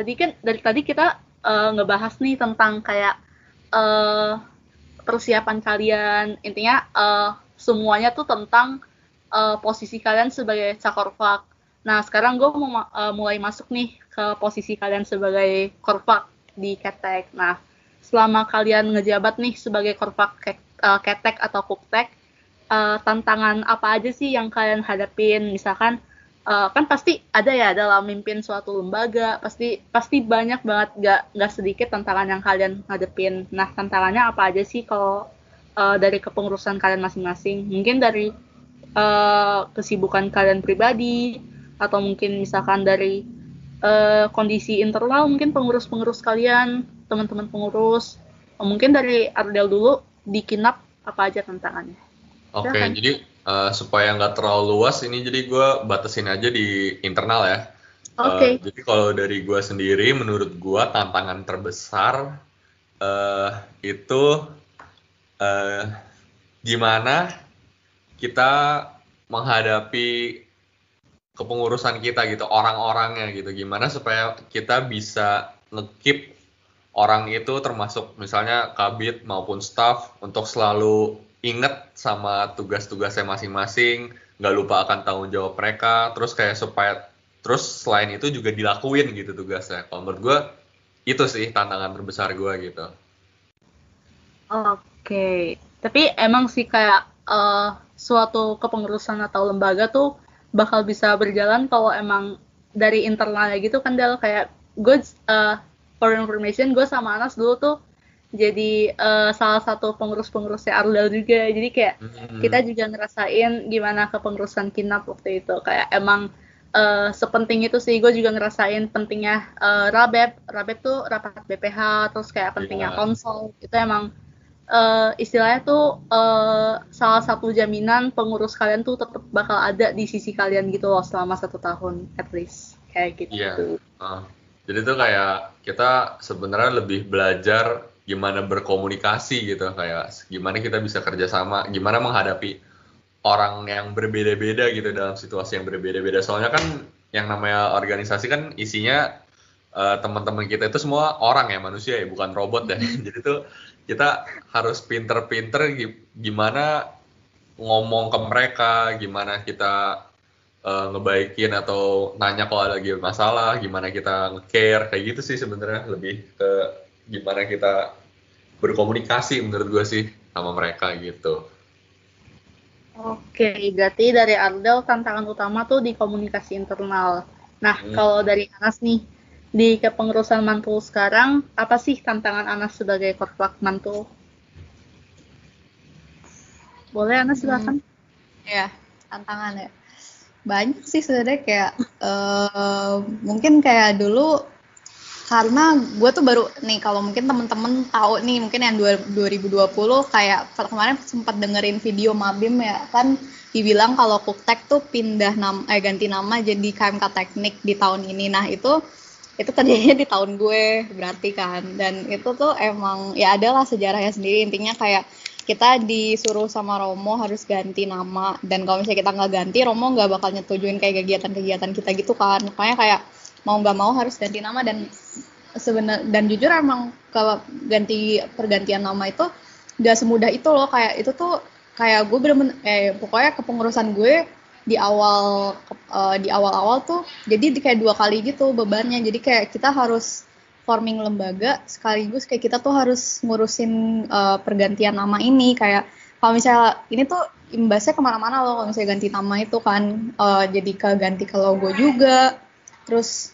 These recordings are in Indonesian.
tadi kan dari tadi kita uh, ngebahas nih tentang kayak uh, persiapan kalian. Intinya uh, semuanya tuh tentang uh, posisi kalian sebagai cakorfak nah sekarang gue mau uh, mulai masuk nih ke posisi kalian sebagai korfak di ketek. Nah selama kalian ngejabat nih sebagai korfak uh, ketek atau kuktek uh, tantangan apa aja sih yang kalian hadapin? Misalkan uh, kan pasti ada ya dalam mimpin suatu lembaga pasti pasti banyak banget nggak nggak sedikit tantangan yang kalian ngadepin nah tantangannya apa aja sih kalau uh, dari kepengurusan kalian masing-masing? Mungkin dari uh, kesibukan kalian pribadi atau mungkin misalkan dari uh, kondisi internal mungkin pengurus-pengurus kalian teman-teman pengurus. Mungkin dari Ardel dulu di kinap apa aja tantangannya? Oke okay, jadi uh, supaya nggak terlalu luas ini jadi gue batasin aja di internal ya. Oke. Okay. Uh, jadi kalau dari gue sendiri, menurut gue tantangan terbesar uh, itu uh, gimana kita menghadapi kepengurusan kita gitu, orang-orangnya gitu, gimana supaya kita bisa ngekip orang itu termasuk misalnya kabit maupun staff untuk selalu inget sama tugas-tugasnya masing-masing, nggak lupa akan tanggung jawab mereka, terus kayak supaya terus selain itu juga dilakuin gitu tugasnya. Kalau menurut gue itu sih tantangan terbesar gue gitu. Oke, tapi emang sih kayak uh, suatu kepengurusan atau lembaga tuh bakal bisa berjalan kalau emang dari internalnya gitu kan Del kayak gue uh, for information gue sama Anas dulu tuh jadi uh, salah satu pengurus-pengurusnya Ardal juga jadi kayak hmm. kita juga ngerasain gimana kepengurusan kinap waktu itu kayak emang uh, sepenting itu sih gue juga ngerasain pentingnya uh, rabep rabep tuh rapat BPH terus kayak pentingnya yeah. konsol itu emang uh, istilahnya tuh uh, salah satu jaminan pengurus kalian tuh tetap bakal ada di sisi kalian gitu loh selama satu tahun at least kayak gitu. Iya. Yeah. Uh, jadi tuh kayak kita sebenarnya lebih belajar gimana berkomunikasi gitu. Kayak gimana kita bisa kerjasama gimana menghadapi orang yang berbeda-beda gitu dalam situasi yang berbeda-beda. Soalnya kan yang namanya organisasi kan isinya uh, teman-teman kita itu semua orang ya manusia ya bukan robot ya. Jadi tuh kita harus pinter-pinter gimana ngomong ke mereka gimana kita uh, ngebaikin atau nanya kalau ada lagi masalah gimana kita nge-care kayak gitu sih sebenarnya. Lebih ke gimana kita berkomunikasi menurut gue sih sama mereka gitu. Oke, berarti dari Ardel tantangan utama tuh di komunikasi internal. Nah, hmm. kalau dari Anas nih, di kepengurusan mantul sekarang, apa sih tantangan Anas sebagai korplak mantul? Boleh Anas silakan. Hmm. Ya, tantangan ya. Banyak sih sebenarnya kayak uh, mungkin kayak dulu karena gue tuh baru nih kalau mungkin temen-temen tahu nih mungkin yang 2020 kayak kemarin sempat dengerin video Mabim ya kan? Dibilang kalau Kuktek tuh pindah nama eh ganti nama jadi KMK Teknik di tahun ini. Nah itu itu terjadinya di tahun gue berarti kan? Dan itu tuh emang ya adalah sejarahnya sendiri. Intinya kayak kita disuruh sama Romo harus ganti nama. Dan kalau misalnya kita nggak ganti Romo nggak bakal nyetujuin kayak kegiatan-kegiatan kita gitu kan? Makanya kayak mau nggak mau harus ganti nama. Dan sebenar dan jujur emang kalau ganti pergantian nama itu gak semudah itu loh. Kayak itu tuh kayak gue bener-bener eh pokoknya kepengurusan gue di awal uh, di awal-awal tuh jadi kayak dua kali gitu bebannya. Jadi kayak kita harus forming lembaga sekaligus kayak kita tuh harus ngurusin uh, pergantian nama ini. Kayak kalau misalnya ini tuh imbasnya ke mana-mana loh kalau misalnya ganti nama itu kan. Uh, jadi ke ganti ke logo juga. Terus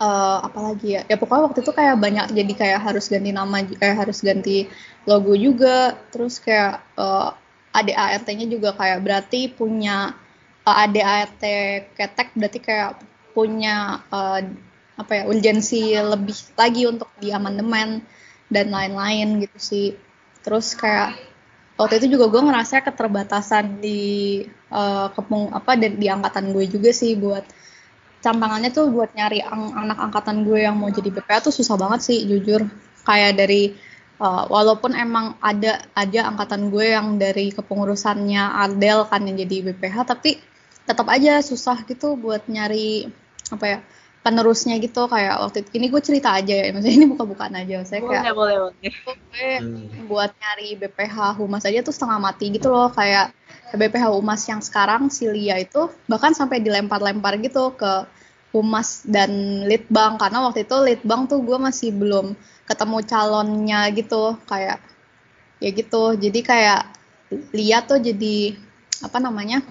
uh, apalagi ya? Ya pokoknya waktu itu kayak banyak jadi kayak harus ganti nama eh harus ganti logo juga. Terus kayak uh, eh, ADART-nya juga kayak berarti punya uh, eh, ADART ketek berarti kayak punya uh, apa ya urgensi lebih lagi untuk di amandemen dan lain-lain gitu sih. Terus kayak waktu itu juga gue ngerasa keterbatasan di uh, kepung apa dan di angkatan gue juga sih buat tantangannya tuh buat nyari ang anak angkatan gue yang mau jadi BPA tuh susah banget sih jujur. Kayak dari uh, walaupun emang ada aja angkatan gue yang dari kepengurusannya Ardel kan yang jadi BPH tapi tetap aja susah gitu buat nyari apa ya penerusnya gitu. Kayak waktu itu ini gue cerita aja ya maksudnya ini buka-bukaan aja. Saya kayak boleh boleh. Boleh gue buat nyari BPH humas aja tuh setengah mati gitu loh. Kayak BPH humas yang sekarang si Lia itu bahkan sampai dilempar-lempar gitu ke humas dan litbang. Karena waktu itu litbang tuh gue masih belum ketemu calonnya gitu. Kayak ya gitu. Jadi kayak Lia tuh jadi apa namanya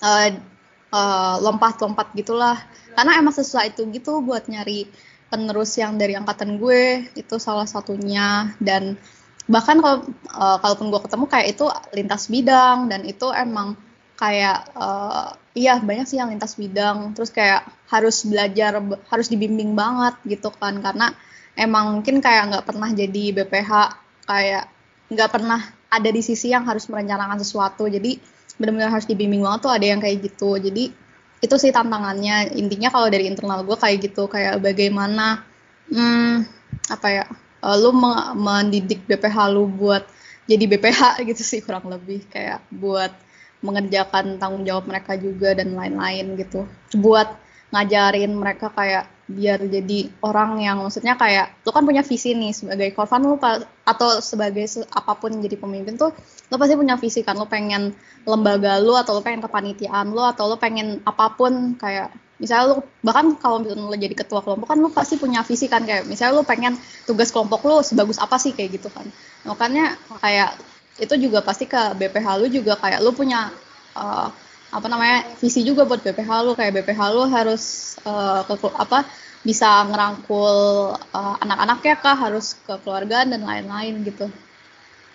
uh, uh, lompat-lompat gitulah. Karena emang susah itu gitu buat nyari penerus yang dari angkatan gue itu salah satunya. Dan bahkan kalau uh, kalaupun gue ketemu kayak itu lintas bidang dan itu emang kayak uh, iya banyak sih yang lintas bidang. Terus kayak harus belajar harus dibimbing banget gitu kan. Karena emang mungkin kayak nggak pernah jadi BPH kayak nggak pernah ada di sisi yang harus merencanakan sesuatu. Jadi benar-benar harus dibimbing banget tuh ada yang kayak gitu. Jadi itu sih tantangannya. Intinya kalau dari internal gue kayak gitu kayak bagaimana hmm, apa ya uh, lu mendidik BPH lu buat jadi BPH gitu sih kurang lebih. Kayak buat mengerjakan tanggung jawab mereka juga dan lain-lain gitu. Buat ngajarin mereka kayak biar jadi orang yang maksudnya kayak lu kan punya visi nih sebagai korban lu atau sebagai apa pun jadi pemimpin tuh lu pasti punya visi kan. Lu pengen lembaga lu atau lu pengen kepanitiaan lu atau lu pengen apa pun kayak misalnya lu bahkan kalau misalnya lu jadi ketua kelompok kan lu pasti punya visi kan kayak misalnya lu pengen tugas kelompok lu sebagus apa sih kayak gitu kan. Makanya kayak itu juga pasti ke BPH lu juga kayak lu punya uh, apa namanya visi juga buat BPH lu. Kayak BPH lu harus uh, ke apa bisa ngerangkul uh, anak-anaknya kah harus ke keluarga dan lain-lain gitu.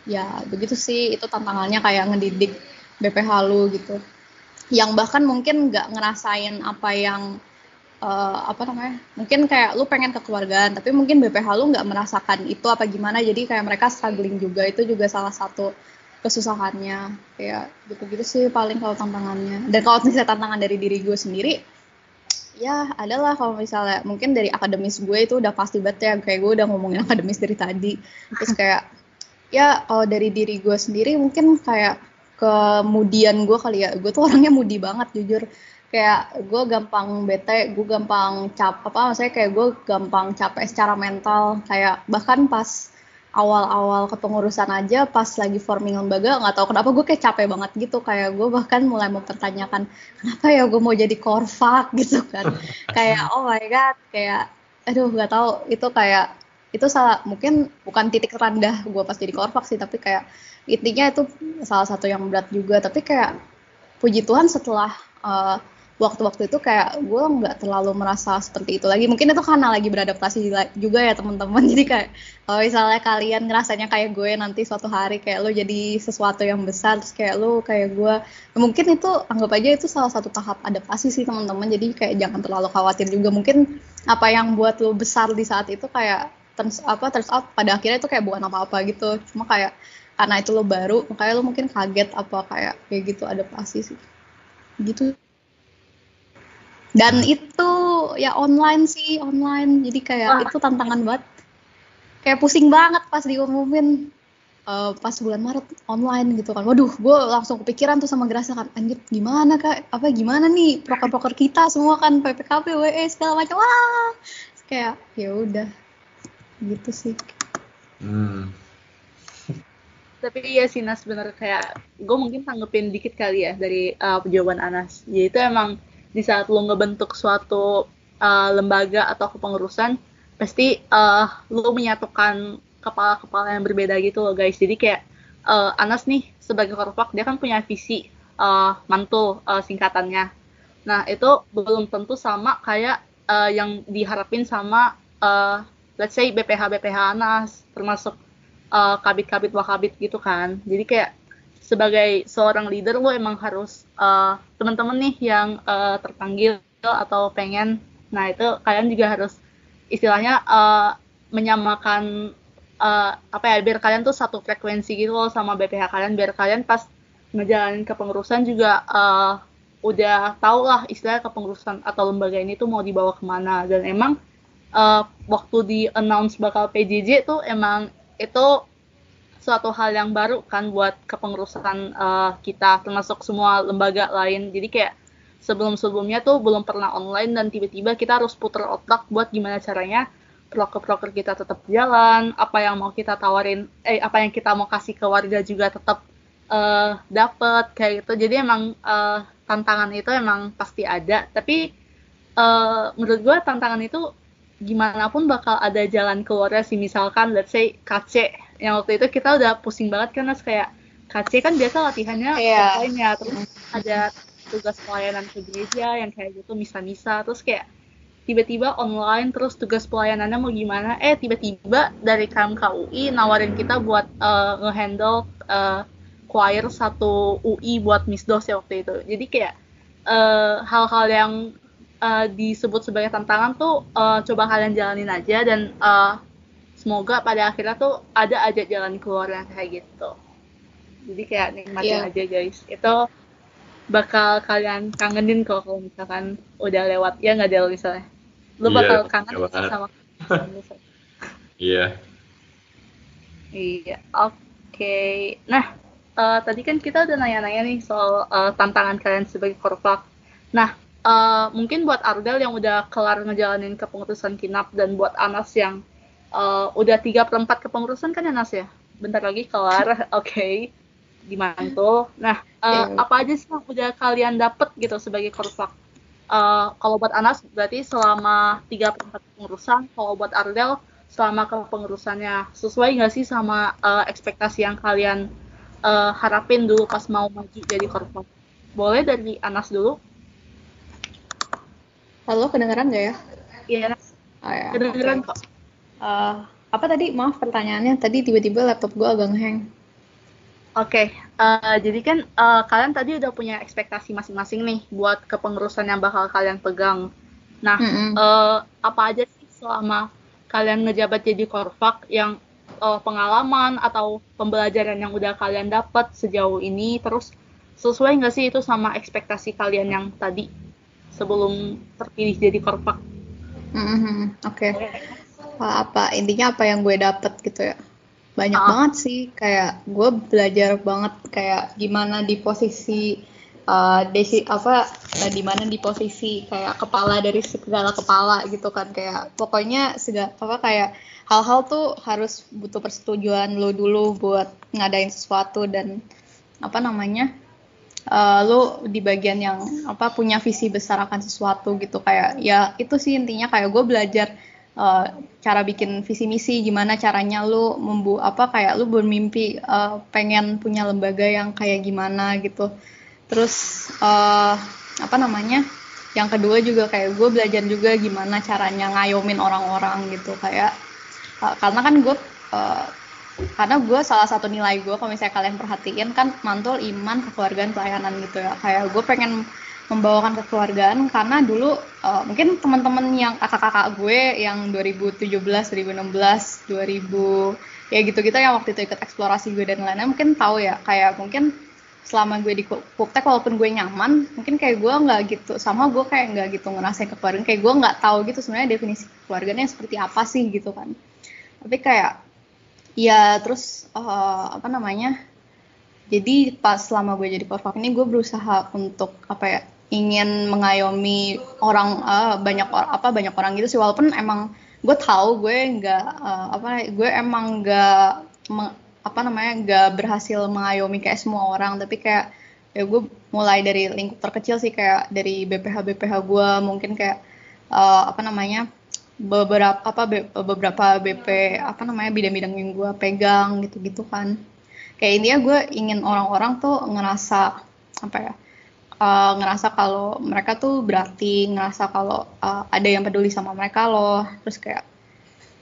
Ya begitu sih itu tantangannya kayak ngedidik BPH lu gitu yang bahkan mungkin nggak ngerasain apa yang uh, apa namanya mungkin kayak lu pengen ke keluargaan tapi mungkin BPH lu nggak merasakan itu apa gimana jadi kayak mereka struggling juga itu juga salah satu kesusahannya kayak gitu-gitu sih paling kalau tantangannya. Dan kalau misalnya tantangan dari diri gue sendiri ya adalah kalau misalnya mungkin dari akademis gue itu udah pasti banget ya kayak gue udah ngomongin akademis dari tadi. Terus kayak ya kalau dari diri gue sendiri mungkin kayak kemudian gue kali ya gue tuh orangnya mudi banget jujur. Kayak gue gampang bete gue gampang cap apa maksudnya kayak gue gampang capek secara mental. Kayak bahkan pas awal-awal kepengurusan aja pas lagi forming lembaga nggak tahu kenapa gue kayak capek banget gitu. Kayak gue bahkan mulai mempertanyakan kenapa ya gue mau jadi korfak gitu kan. Kayak oh my god. Kayak aduh nggak tahu. Itu kayak itu salah mungkin bukan titik rendah gue pas jadi korfak sih tapi kayak intinya itu salah satu yang berat juga. Tapi kayak puji Tuhan setelah uh, waktu-waktu itu kayak gue nggak terlalu merasa seperti itu lagi. Mungkin itu karena lagi beradaptasi juga ya teman-teman. Jadi kayak kalau misalnya kalian ngerasanya kayak gue nanti suatu hari kayak lo jadi sesuatu yang besar terus kayak lo kayak gue mungkin itu anggap aja itu salah satu tahap adaptasi sih teman-teman. Jadi kayak jangan terlalu khawatir juga. Mungkin apa yang buat lo besar di saat itu kayak terus apa terus out pada akhirnya itu kayak bukan apa-apa gitu. Cuma kayak karena itu lo baru makanya lo mungkin kaget apa kayak kayak gitu adaptasi sih. Gitu. Dan itu ya online sih online. Jadi kayak Wah. itu tantangan banget. Kayak pusing banget pas diumumin uh, pas bulan Maret online gitu kan. Waduh gue langsung kepikiran tuh sama gerasa kan anjir gimana kak? Apa gimana nih proker-proker kita semua kan? PPKP WE segala macam. Wah! Kayak ya udah. Gitu sih. Hmm. Tapi iya sih Nas bener. Kayak gue mungkin tanggepin dikit kali ya dari uh, jawaban Anas. Jadi itu emang di saat lo ngebentuk suatu uh, lembaga atau kepengurusan pasti uh, lo menyatukan kepala-kepala yang berbeda gitu loh guys. Jadi kayak uh, Anas nih sebagai korpak dia kan punya visi uh, mantul uh, singkatannya. Nah itu belum tentu sama kayak uh, yang diharapin sama uh, let's say BPH BPH Anas termasuk uh, kabit-kabit wakabit gitu kan. Jadi kayak sebagai seorang leader lo emang harus uh, teman-teman nih yang uh, terpanggil atau pengen. Nah itu kalian juga harus istilahnya uh, menyamakan uh, apa ya biar kalian tuh satu frekuensi gitu loh sama BPH kalian biar kalian pas ngejalanin kepengurusan juga uh, udah tau lah istilah kepengurusan atau lembaga ini tuh mau dibawa ke mana. Dan emang uh, waktu di announce bakal PJJ tuh emang itu suatu hal yang baru kan buat kepengurusan uh, kita termasuk semua lembaga lain jadi kayak sebelum-sebelumnya tuh belum pernah online dan tiba-tiba kita harus putar otak buat gimana caranya proker-proker kita tetap jalan, apa yang mau kita tawarin, eh apa yang kita mau kasih ke warga juga tetap uh, dapet kayak gitu. Jadi emang uh, tantangan itu emang pasti ada, tapi uh, menurut gue tantangan itu gimana pun bakal ada jalan keluarnya sih misalkan let's say KC yang waktu itu kita udah pusing banget kan mas kayak KC kan biasa latihannya yeah. offline ya terus ada tugas pelayanan ke gereja yang kayak gitu misa-misa terus kayak tiba-tiba online terus tugas pelayanannya mau gimana eh tiba-tiba dari KMKUI nawarin kita buat uh, ngehandle uh, choir satu UI buat misdos ya waktu itu jadi kayak hal-hal uh, yang uh, disebut sebagai tantangan tuh uh, coba kalian jalanin aja dan uh, semoga pada akhirnya tuh ada aja jalan keluar yang kayak gitu. Jadi kayak nikmatin yeah. aja guys. Itu bakal kalian kangenin kok kalau misalkan udah lewat. Ya nggak Del misalnya? Lu iya, bakal yeah, kangen sama iya. Iya oke. Okay. nah uh, tadi kan kita udah nanya-nanya nih soal uh, tantangan kalian sebagai korpak nah uh, mungkin buat Ardel yang udah kelar ngejalanin kepengurusan kinap dan buat Anas yang uh, udah tiga per empat kepengurusan kan ya Anas ya? Bentar lagi kelar oke. Okay. gimana tuh nah uh, yeah. apa aja sih yang udah kalian dapet gitu sebagai korpak uh, kalau buat Anas berarti selama tiga per empat kepengurusan. Kalau buat Ardel selama kepengurusannya sesuai nggak sih sama uh, ekspektasi yang kalian uh, harapin dulu pas mau maju jadi korpak boleh dari Anas dulu Halo, kedengeran nggak ya? Iya. Oh, ya. Kedengeran okay. kok. Uh, apa tadi? Maaf pertanyaannya. Tadi tiba-tiba laptop gue agak ngehang. Oke, okay. uh, eh, jadi kan uh, kalian tadi udah punya ekspektasi masing-masing nih buat kepengurusan yang bakal kalian pegang. Nah, mm -hmm. uh, apa aja sih selama kalian ngejabat jadi korfak yang uh, pengalaman atau pembelajaran yang udah kalian dapat sejauh ini, terus sesuai nggak sih itu sama ekspektasi kalian yang tadi? Sebelum terpilih jadi korpak. Mm-hmm. Oke. Okay. Apa intinya apa yang gue dapet gitu ya? Banyak ah. banget sih. Kayak gue belajar banget kayak gimana di posisi uh, desi apa uh, di mana di posisi kayak kepala dari segala kepala gitu kan kayak pokoknya segala apa kayak hal-hal tuh harus butuh persetujuan lo dulu buat ngadain sesuatu dan apa namanya uh, lu di bagian yang apa punya visi besar akan sesuatu gitu. Kayak ya itu sih intinya. Kayak gue belajar uh, cara bikin visi misi. Gimana caranya lu membu apa kayak lu bermimpi uh, pengen punya lembaga yang kayak gimana gitu. Terus uh, apa namanya? Yang kedua juga kayak gue belajar juga gimana caranya ngayomin orang-orang gitu. Kayak uh, karena kan gue uh, karena gue salah satu nilai gue kalau misalnya kalian perhatiin kan mantul iman kekeluargaan pelayanan gitu ya. Kayak gue pengen membawakan kekeluargaan karena dulu uh, mungkin teman-teman yang kakak-kakak gue yang 2017, 2016, 2000 ya gitu-gitu yang waktu itu ikut eksplorasi gue dan lainnya mungkin tahu ya kayak mungkin selama gue di Kuptek walaupun gue nyaman mungkin kayak gue nggak gitu sama gue kayak nggak gitu ngerasain kekeluargaan kayak gue nggak tahu gitu sebenarnya definisi kekeluargaannya seperti apa sih gitu kan. Tapi kayak Iya, terus uh, apa namanya? Jadi pas selama gue jadi korfak ini gue berusaha untuk apa ya? ingin mengayomi orang uh, banyak or, apa banyak orang gitu sih walaupun emang gue tahu gue nggak uh, apa gue emang nggak apa namanya nggak berhasil mengayomi kayak semua orang tapi kayak ya gue mulai dari lingkup terkecil sih kayak dari BPH BPH gue mungkin kayak uh, apa namanya beberapa apa be, beberapa BP apa namanya bidang-bidang yang gue pegang gitu-gitu kan. Kayak intinya gue ingin orang-orang tuh ngerasa apa ya uh, ngerasa kalau mereka tuh berarti ngerasa kalau uh, ada yang peduli sama mereka loh. Terus kayak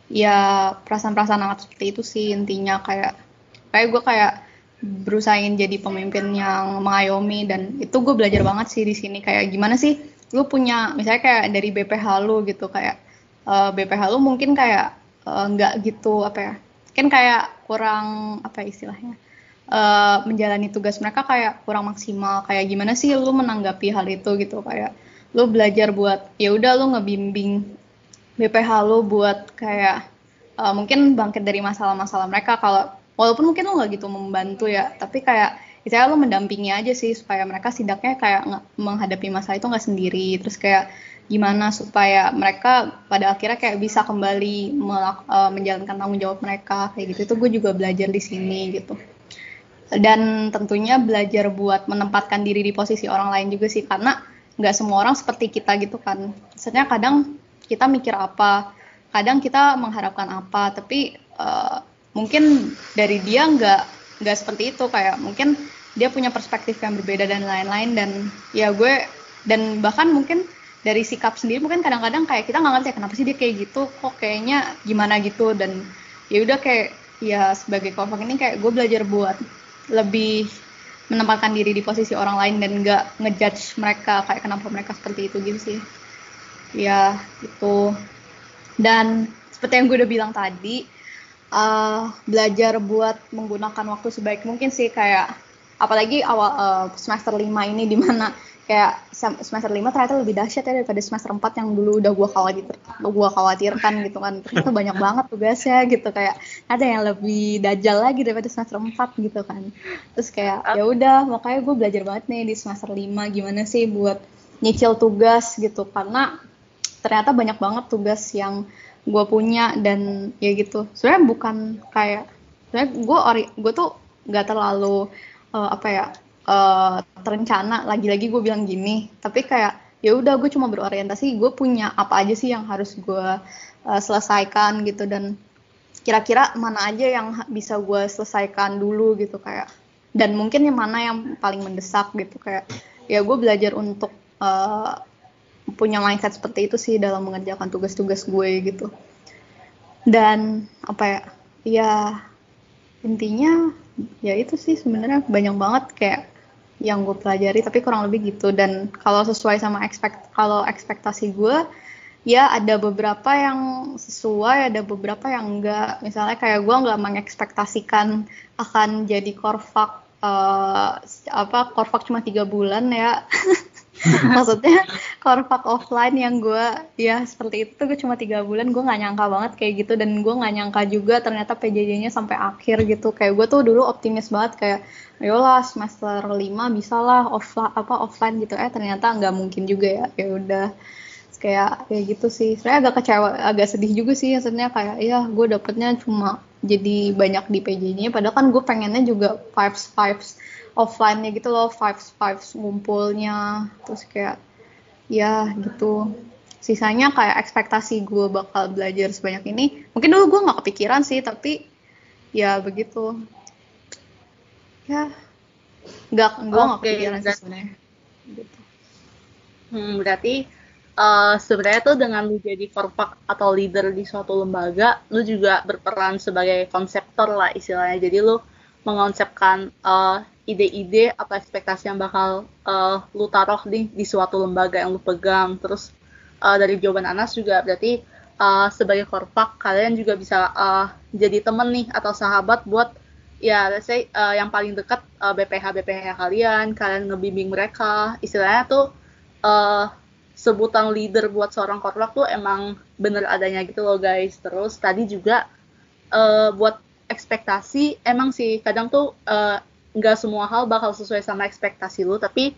ya perasaan-perasaan amat seperti itu sih intinya. Kayak kayak gue kayak berusaha ingin jadi pemimpin yang mengayomi dan itu gue belajar banget sih di sini. Kayak gimana sih lu punya misalnya kayak dari BPH lu gitu kayak uh, eh, BPH lu mungkin kayak uh, nggak gitu apa ya kan kayak kurang apa ya istilahnya uh, menjalani tugas mereka kayak kurang maksimal. Kayak gimana sih lu menanggapi hal itu gitu kayak lu belajar buat ya udah lu ngebimbing BPH lu buat kayak uh, mungkin bangkit dari masalah-masalah mereka. Kalau walaupun mungkin lu nggak gitu membantu ya tapi kayak misalnya lo mendampingi aja sih supaya mereka sidaknya kayak menghadapi masalah itu nggak sendiri. Terus kayak gimana supaya mereka pada akhirnya kayak bisa kembali uh, menjalankan tanggung jawab mereka kayak gitu. Itu gue juga belajar di sini gitu. Dan tentunya belajar buat menempatkan diri di posisi orang lain juga sih karena nggak semua orang seperti kita gitu kan. Maksudnya kadang kita mikir apa kadang kita mengharapkan apa tapi uh, mungkin dari dia nggak nggak seperti itu. Kayak mungkin dia punya perspektif yang berbeda dan lain-lain dan ya gue dan bahkan mungkin dari sikap sendiri mungkin kadang-kadang kayak kita nggak ngerti ya, kenapa sih dia kayak gitu kok kayaknya gimana gitu dan ya udah kayak ya sebagai kompak ini kayak gue belajar buat lebih menempatkan diri di posisi orang lain dan nggak ngejudge mereka kayak kenapa mereka seperti itu gitu sih. Ya itu dan seperti yang gue udah bilang tadi uh, belajar buat menggunakan waktu sebaik mungkin sih kayak apalagi awal uh, semester lima ini di mana kayak semester 5 ternyata lebih dahsyat ya daripada semester 4 yang dulu udah gue khawatir gue khawatirkan gitu kan. Ternyata banyak banget tugasnya gitu kayak ada yang lebih dajal lagi daripada semester 4 gitu kan. Terus kayak ya udah makanya gue belajar banget nih di semester 5 gimana sih buat nyicil tugas gitu. Karena ternyata banyak banget tugas yang gue punya dan ya gitu. Sebenarnya bukan kayak sebenarnya gue ori gue tuh nggak terlalu uh, apa ya uh, terencana lagi-lagi gue bilang gini tapi kayak ya udah gue cuma berorientasi gue punya apa aja sih yang harus gue uh, selesaikan gitu dan kira-kira mana aja yang bisa gue selesaikan dulu gitu kayak. Dan mungkin yang mana yang paling mendesak gitu kayak ya gue belajar untuk uh, punya mindset seperti itu sih dalam mengerjakan tugas-tugas gue gitu. Dan apa ya ya intinya ya itu sih sebenarnya banyak banget kayak yang gue pelajari tapi kurang lebih gitu. Dan kalau sesuai sama expect kalau ekspektasi gue ya ada beberapa yang sesuai ada beberapa yang enggak. Misalnya kayak gue nggak mengekspektasikan akan jadi korfak uh, apa korfak cuma tiga bulan ya maksudnya korfak offline yang gue ya seperti itu gue cuma tiga bulan gue nggak nyangka banget kayak gitu. Dan gue nggak nyangka juga ternyata PJJ-nya sampai akhir gitu. Kayak gue tuh dulu optimis banget kayak ayolah semester lima bisa lah offline apa offline gitu. Eh ternyata nggak mungkin juga ya. Ya udah. Kayak kayak gitu sih. Saya agak kecewa agak sedih juga sih maksudnya kayak ya gue dapetnya cuma jadi banyak di PJ-nya padahal kan gue pengennya juga vibes vibes offline-nya gitu loh vibes vibes ngumpulnya terus kayak ya gitu. Sisanya kayak ekspektasi gue bakal belajar sebanyak ini. Mungkin dulu gue nggak kepikiran sih tapi ya begitu. Ya nggak gue nggak okay, kepikiran sih sebenarnya. Gitu. hmm, berarti uh, sebenarnya tuh dengan lu jadi korpak atau leader di suatu lembaga lu juga berperan sebagai konseptor lah istilahnya. Jadi lu mengonsepkan uh, ide-ide atau ekspektasi yang bakal uh, lu taruh di di suatu lembaga yang lu pegang. Terus uh, dari jawaban Anas juga berarti uh, sebagai korpak kalian juga bisa uh, jadi temen nih atau sahabat buat ya let's say uh, yang paling dekat uh, BPH BPH kalian kalian ngebimbing mereka. Istilahnya tuh uh, sebutan leader buat seorang korpak tuh emang bener adanya gitu loh guys. Terus tadi juga uh, buat ekspektasi emang sih kadang tuh uh, nggak semua hal bakal sesuai sama ekspektasi lu tapi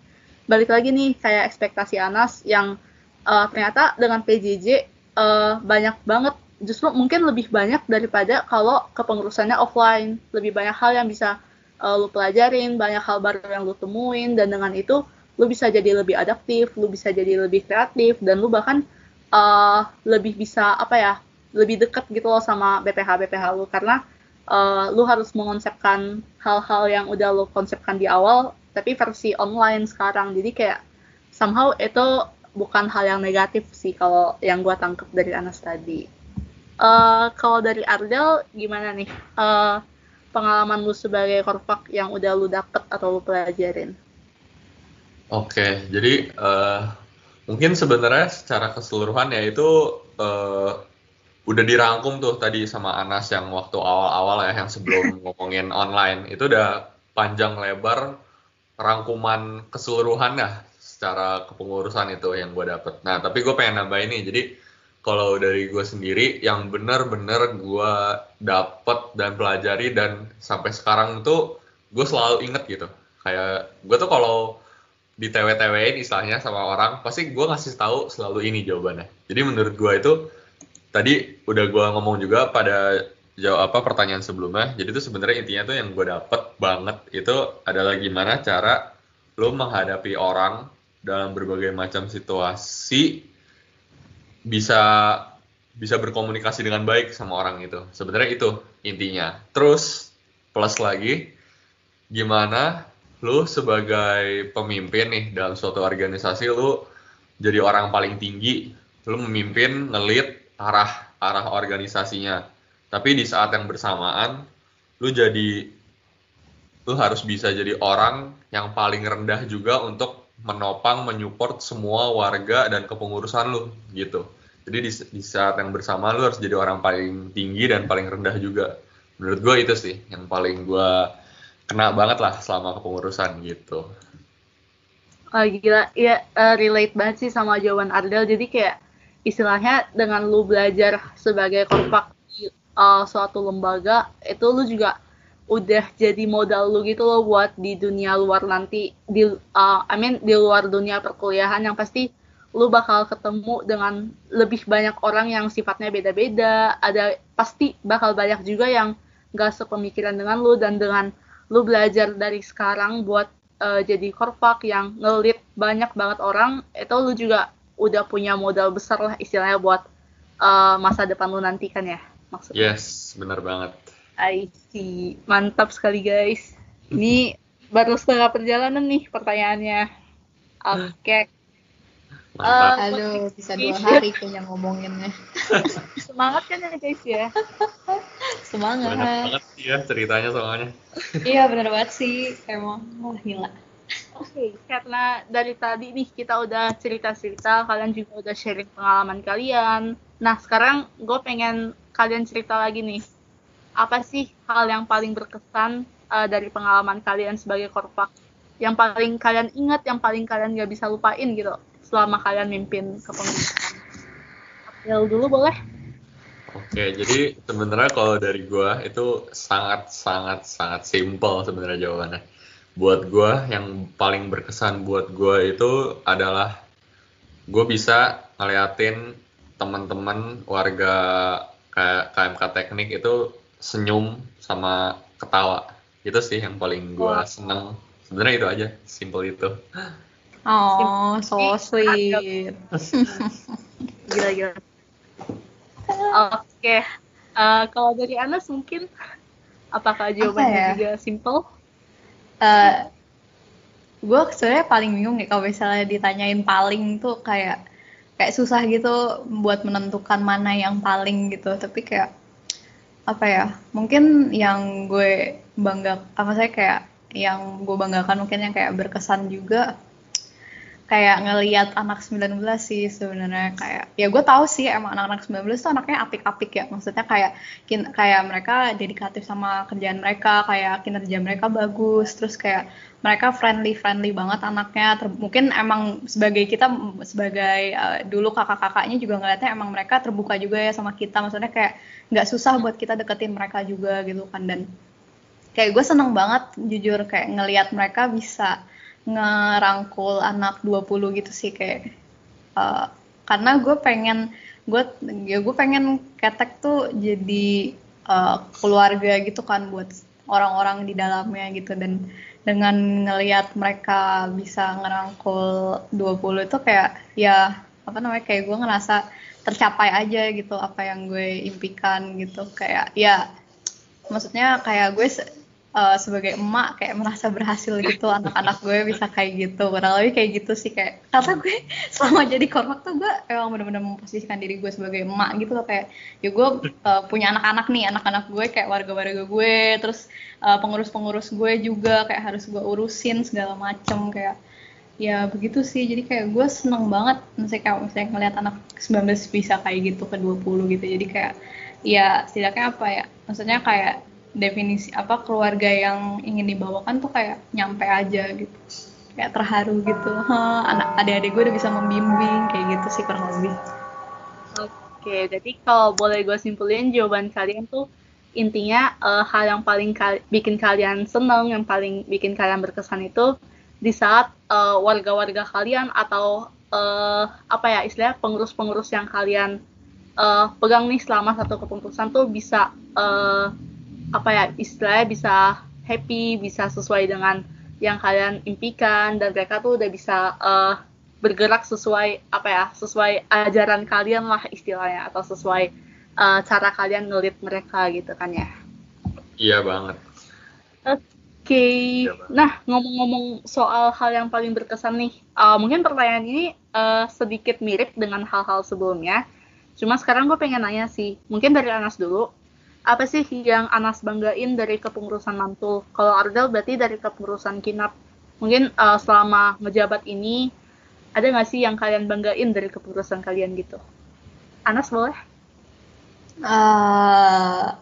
balik lagi nih kayak ekspektasi Anas yang uh, ternyata dengan PJJ uh, eh, banyak banget justru mungkin lebih banyak daripada kalau kepengurusannya offline. Lebih banyak hal yang bisa uh, lu pelajarin banyak hal baru yang lu temuin dan dengan itu lu bisa jadi lebih adaptif lu bisa jadi lebih kreatif dan lu bahkan uh, lebih bisa apa ya lebih dekat gitu loh sama BPH BPH lu. Karena uh, lu harus mengonsepkan hal-hal yang udah lu konsepkan di awal tapi versi online sekarang. Jadi kayak somehow itu bukan hal yang negatif sih kalau yang gue tangkap dari Anas tadi. Uh, kalau dari Ardel gimana nih? Uh, pengalaman lu sebagai korpak yang udah lu dapet atau lu pelajarin? Oke okay, jadi uh, mungkin sebenarnya secara keseluruhan ya itu uh, udah dirangkum tuh tadi sama Anas yang waktu awal-awal ya yang sebelum ngomongin online. Itu udah panjang lebar rangkuman keseluruhan ya secara kepengurusan itu yang gue dapet. Nah tapi gue pengen nambah ini jadi kalau dari gue sendiri yang bener-bener gue dapet dan pelajari dan sampai sekarang tuh gue selalu inget gitu. Kayak gue tuh kalau di TW-TW istilahnya sama orang pasti gue ngasih tahu selalu ini jawabannya. Jadi menurut gue itu tadi udah gue ngomong juga pada jawab apa pertanyaan sebelumnya. Jadi itu sebenarnya intinya tuh yang gue dapet banget itu adalah gimana cara lo menghadapi orang dalam berbagai macam situasi bisa bisa berkomunikasi dengan baik sama orang itu. Sebenarnya itu intinya. Terus plus lagi gimana lu sebagai pemimpin nih dalam suatu organisasi lu jadi orang paling tinggi. Lu memimpin ngelit arah arah organisasinya tapi di saat yang bersamaan lu jadi lu harus bisa jadi orang yang paling rendah juga untuk menopang menyupport semua warga dan kepengurusan lu gitu jadi di, di saat yang bersamaan lu harus jadi orang paling tinggi dan paling rendah juga menurut gue itu sih yang paling gue kena banget lah selama kepengurusan gitu. Oh, gila, ya uh, relate banget sih sama jawaban Ardel. Jadi kayak istilahnya dengan lu belajar sebagai korpak di uh, suatu lembaga, itu lu juga udah jadi modal lu gitu loh buat di dunia luar nanti di uh, I mean di luar dunia perkuliahan yang pasti lu bakal ketemu dengan lebih banyak orang yang sifatnya beda-beda. Ada pasti bakal banyak juga yang gak sepemikiran dengan lu dan dengan lu belajar dari sekarang buat uh, jadi korpak yang ngelit banyak banget orang itu lu juga udah punya modal besar lah istilahnya buat uh, masa depan lu nanti kan ya maksudnya yes benar banget I see mantap sekali guys ini baru setengah perjalanan nih pertanyaannya oke okay. Uh, Aduh, bisa dua hari kayaknya ngomonginnya. Semangat kan ya guys ya? Semangat. Banyak banget ya ceritanya soalnya. iya bener banget sih, emang wah gila. Okay, karena dari tadi nih kita udah cerita-cerita, kalian juga udah sharing pengalaman kalian. Nah, sekarang gue pengen kalian cerita lagi nih. Apa sih hal yang paling berkesan uh, dari pengalaman kalian sebagai korpak? Yang paling kalian ingat, yang paling kalian gak bisa lupain gitu selama kalian mimpin kepemimpinan? April dulu boleh? Oke, jadi sebenarnya kalau dari gue itu sangat sangat sangat simple sebenarnya jawabannya. Buat gue yang paling berkesan buat gue itu adalah gue bisa ngeliatin teman-teman warga kayak KMK Teknik itu senyum sama ketawa. Itu sih yang paling gue seneng. Sebenarnya itu aja, simple itu. Oh, so sweet. gila gila. Oke, okay. uh, eh, kalau dari Anas mungkin apakah jawabannya ya? juga simple? Uh, gue sebenarnya paling bingung nih kalau misalnya ditanyain paling tuh kayak kayak susah gitu buat menentukan mana yang paling gitu. Tapi kayak apa ya mungkin yang gue bangga apa saya kayak yang gue banggakan mungkin yang kayak berkesan juga kayak ngelihat anak 19 sih sebenarnya. Kayak ya gue tahu sih emang anak-anak 19 tuh anaknya apik-apik ya. Maksudnya kayak kin, kayak mereka dedikatif sama kerjaan mereka kayak kinerja mereka bagus terus kayak mereka friendly friendly banget anaknya. Ter, mungkin emang sebagai kita sebagai uh, dulu kakak-kakaknya juga ngeliatnya emang mereka terbuka juga ya sama kita. Maksudnya kayak nggak susah buat kita deketin mereka juga gitu kan. Dan kayak gue seneng banget jujur kayak ngelihat mereka bisa ngerangkul anak 20 gitu sih kayak uh, karena gue pengen gue ya gue pengen ketek tuh jadi uh, keluarga gitu kan buat orang-orang di dalamnya gitu. Dan dengan ngelihat mereka bisa ngerangkul 20 itu kayak ya apa namanya kayak gue ngerasa tercapai aja gitu apa yang gue impikan gitu. Kayak ya maksudnya kayak gue uh, sebagai emak kayak merasa berhasil gitu anak-anak gue bisa kayak gitu. Kurang lebih kayak gitu sih kayak karena gue selama jadi kormak tuh gue emang benar-benar memposisikan diri gue sebagai emak gitu loh kayak ya gue uh, punya anak-anak nih anak-anak gue kayak warga-warga gue terus uh, pengurus-pengurus gue juga kayak harus gue urusin segala macem kayak ya begitu sih. Jadi kayak gue seneng banget misalnya kayak misalnya ngeliat anak 19 bisa kayak gitu ke 20 gitu. Jadi kayak ya setidaknya apa ya maksudnya kayak definisi apa keluarga yang ingin dibawakan tuh kayak nyampe aja gitu. Kayak terharu gitu. Ha, anak adik-adik gue udah bisa membimbing kayak gitu sih kurang lebih. Oke jadi kalau boleh gue simpulin jawaban kalian tuh intinya uh, hal yang paling kal bikin kalian seneng, yang paling bikin kalian berkesan itu di saat warga-warga uh, kalian atau uh, apa ya istilah pengurus-pengurus yang kalian uh, pegang nih selama satu kepengurusan tuh bisa uh, apa ya istilahnya bisa happy, bisa sesuai dengan yang kalian impikan dan mereka tuh udah bisa uh, bergerak sesuai apa ya sesuai ajaran kalian lah istilahnya atau sesuai uh, cara kalian ngelit mereka gitu kan ya. Iya banget. Oke. Okay. iya nah ngomong-ngomong soal hal yang paling berkesan nih uh, mungkin pertanyaan ini uh, sedikit mirip dengan hal-hal sebelumnya. Cuma sekarang gue pengen nanya sih mungkin dari Anas dulu apa sih yang Anas banggain dari kepengurusan Mantul? Kalau Ardel berarti dari kepengurusan Kinap. Mungkin uh, selama ngejabat ini ada nggak sih yang kalian banggain dari kepengurusan kalian gitu? Anas boleh? Uh,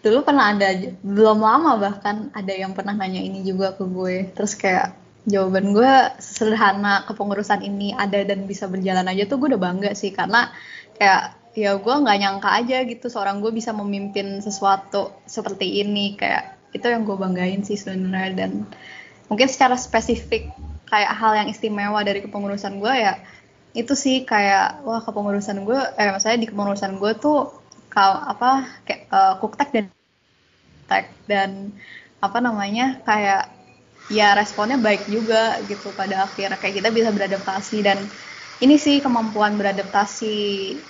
dulu pernah ada, belum lama bahkan ada yang pernah nanya ini juga ke gue. Terus kayak jawaban gue sederhana kepengurusan ini ada dan bisa berjalan aja tuh gue udah bangga sih karena kayak ya gue nggak nyangka aja gitu seorang gue bisa memimpin sesuatu seperti ini. Kayak itu yang gue banggain sih sebenarnya. Dan mungkin secara spesifik kayak hal yang istimewa dari kepengurusan gue ya itu sih kayak wah kepengurusan gue eh maksudnya di kepengurusan gue tuh kau apa kayak uh, kuktek dan tek. Dan apa namanya kayak ya responnya baik juga gitu pada akhirnya. Kayak kita bisa beradaptasi dan ini sih kemampuan beradaptasi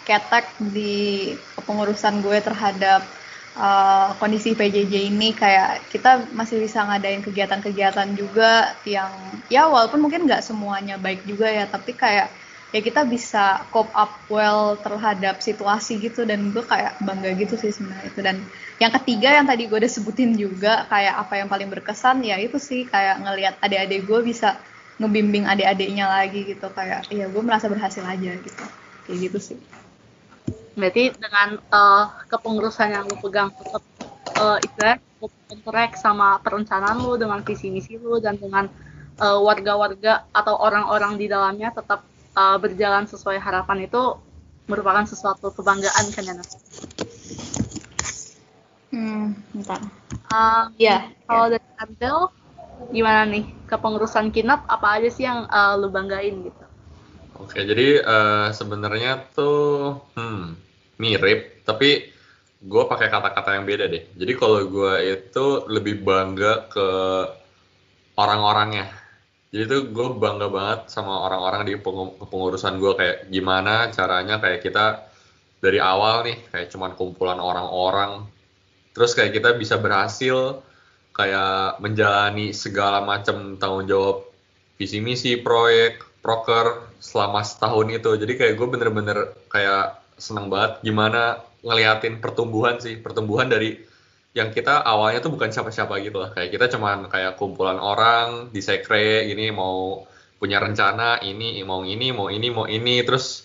ketek di kepengurusan gue terhadap uh, kondisi PJJ ini. Kayak kita masih bisa ngadain kegiatan-kegiatan juga yang ya walaupun mungkin nggak semuanya baik juga ya tapi kayak ya kita bisa cope up well terhadap situasi gitu. Dan gue kayak bangga gitu sih sebenarnya itu. Dan yang ketiga yang tadi gue udah sebutin juga kayak apa yang paling berkesan ya itu sih. Kayak ngelihat adik-adik gue bisa ngebimbing adik-adiknya lagi gitu kayak iya gue merasa berhasil aja gitu kayak gitu sih berarti dengan uh, kepengurusan yang lu pegang tetap uh, istilah interact sama perencanaan lu dengan visi misi lu dan dengan uh, warga-warga atau orang-orang di dalamnya tetap uh, berjalan sesuai harapan itu merupakan sesuatu kebanggaan kan ya Hmm, bentar. Uh, ya, kalau yeah. dari Adel, gimana nih kepengurusan kinap apa aja sih yang uh, lu banggain gitu? Oke jadi uh, sebenarnya tuh hmm, mirip tapi gue pakai kata-kata yang beda deh. Jadi kalau gue itu lebih bangga ke orang-orangnya. Jadi tuh gue bangga banget sama orang-orang di kepengurusan gue kayak gimana caranya kayak kita dari awal nih kayak cuman kumpulan orang-orang terus kayak kita bisa berhasil kayak menjalani segala macam tanggung jawab visi misi proyek proker selama setahun itu. Jadi kayak gue bener-bener kayak seneng banget gimana ngeliatin pertumbuhan sih. Pertumbuhan dari yang kita awalnya tuh bukan siapa-siapa gitu lah. Kayak kita cuman kayak kumpulan orang di sekre ini mau punya rencana ini mau ini mau ini mau ini. Terus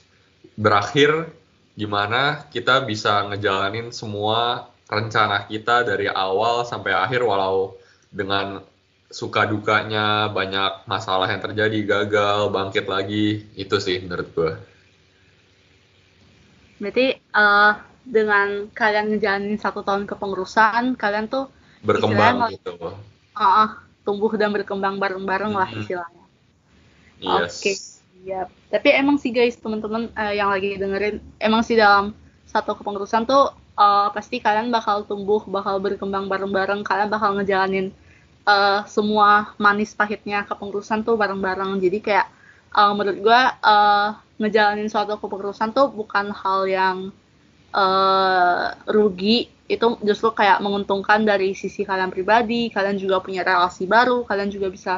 berakhir gimana kita bisa ngejalanin semua rencana kita dari awal sampai akhir walau dengan suka dukanya banyak masalah yang terjadi gagal bangkit lagi itu sih menurut gue. Berarti uh, dengan kalian ngejalanin satu tahun kepengurusan kalian tuh berkembang gitu. Uh, uh, tumbuh dan berkembang bareng-bareng lah mm-hmm. istilahnya. Yes. Oke. Okay. Ya, tapi emang sih guys teman-teman uh, yang lagi dengerin emang sih dalam satu kepengurusan tuh uh, pasti kalian bakal tumbuh, bakal berkembang bareng-bareng, kalian bakal ngejalanin uh, semua manis pahitnya kepengurusan tuh bareng-bareng. Jadi kayak uh, menurut gue uh, ngejalanin suatu kepengurusan tuh bukan hal yang uh, rugi, itu justru kayak menguntungkan dari sisi kalian pribadi, kalian juga punya relasi baru, kalian juga bisa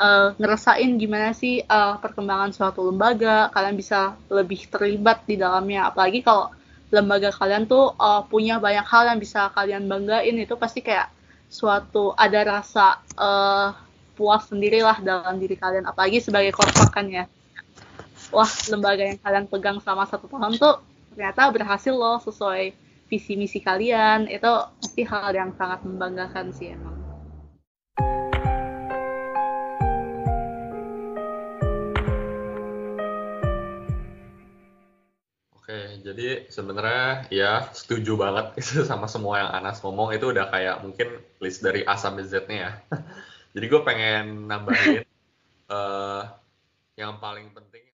uh, ngerasain gimana sih uh, perkembangan suatu lembaga, kalian bisa lebih terlibat di dalamnya, apalagi kalau lembaga kalian tuh uh, punya banyak hal yang bisa kalian banggain. Itu pasti kayak suatu ada rasa uh, puas sendirilah dalam diri kalian. Apalagi sebagai korban kan ya. Wah lembaga yang kalian pegang selama satu tahun tuh ternyata berhasil loh sesuai visi misi kalian. Itu pasti hal yang sangat membanggakan sih emang jadi sebenarnya ya setuju banget sama semua yang Anas ngomong itu udah kayak mungkin list dari A sampai Z-nya ya. jadi gue pengen nambahin uh, yang paling penting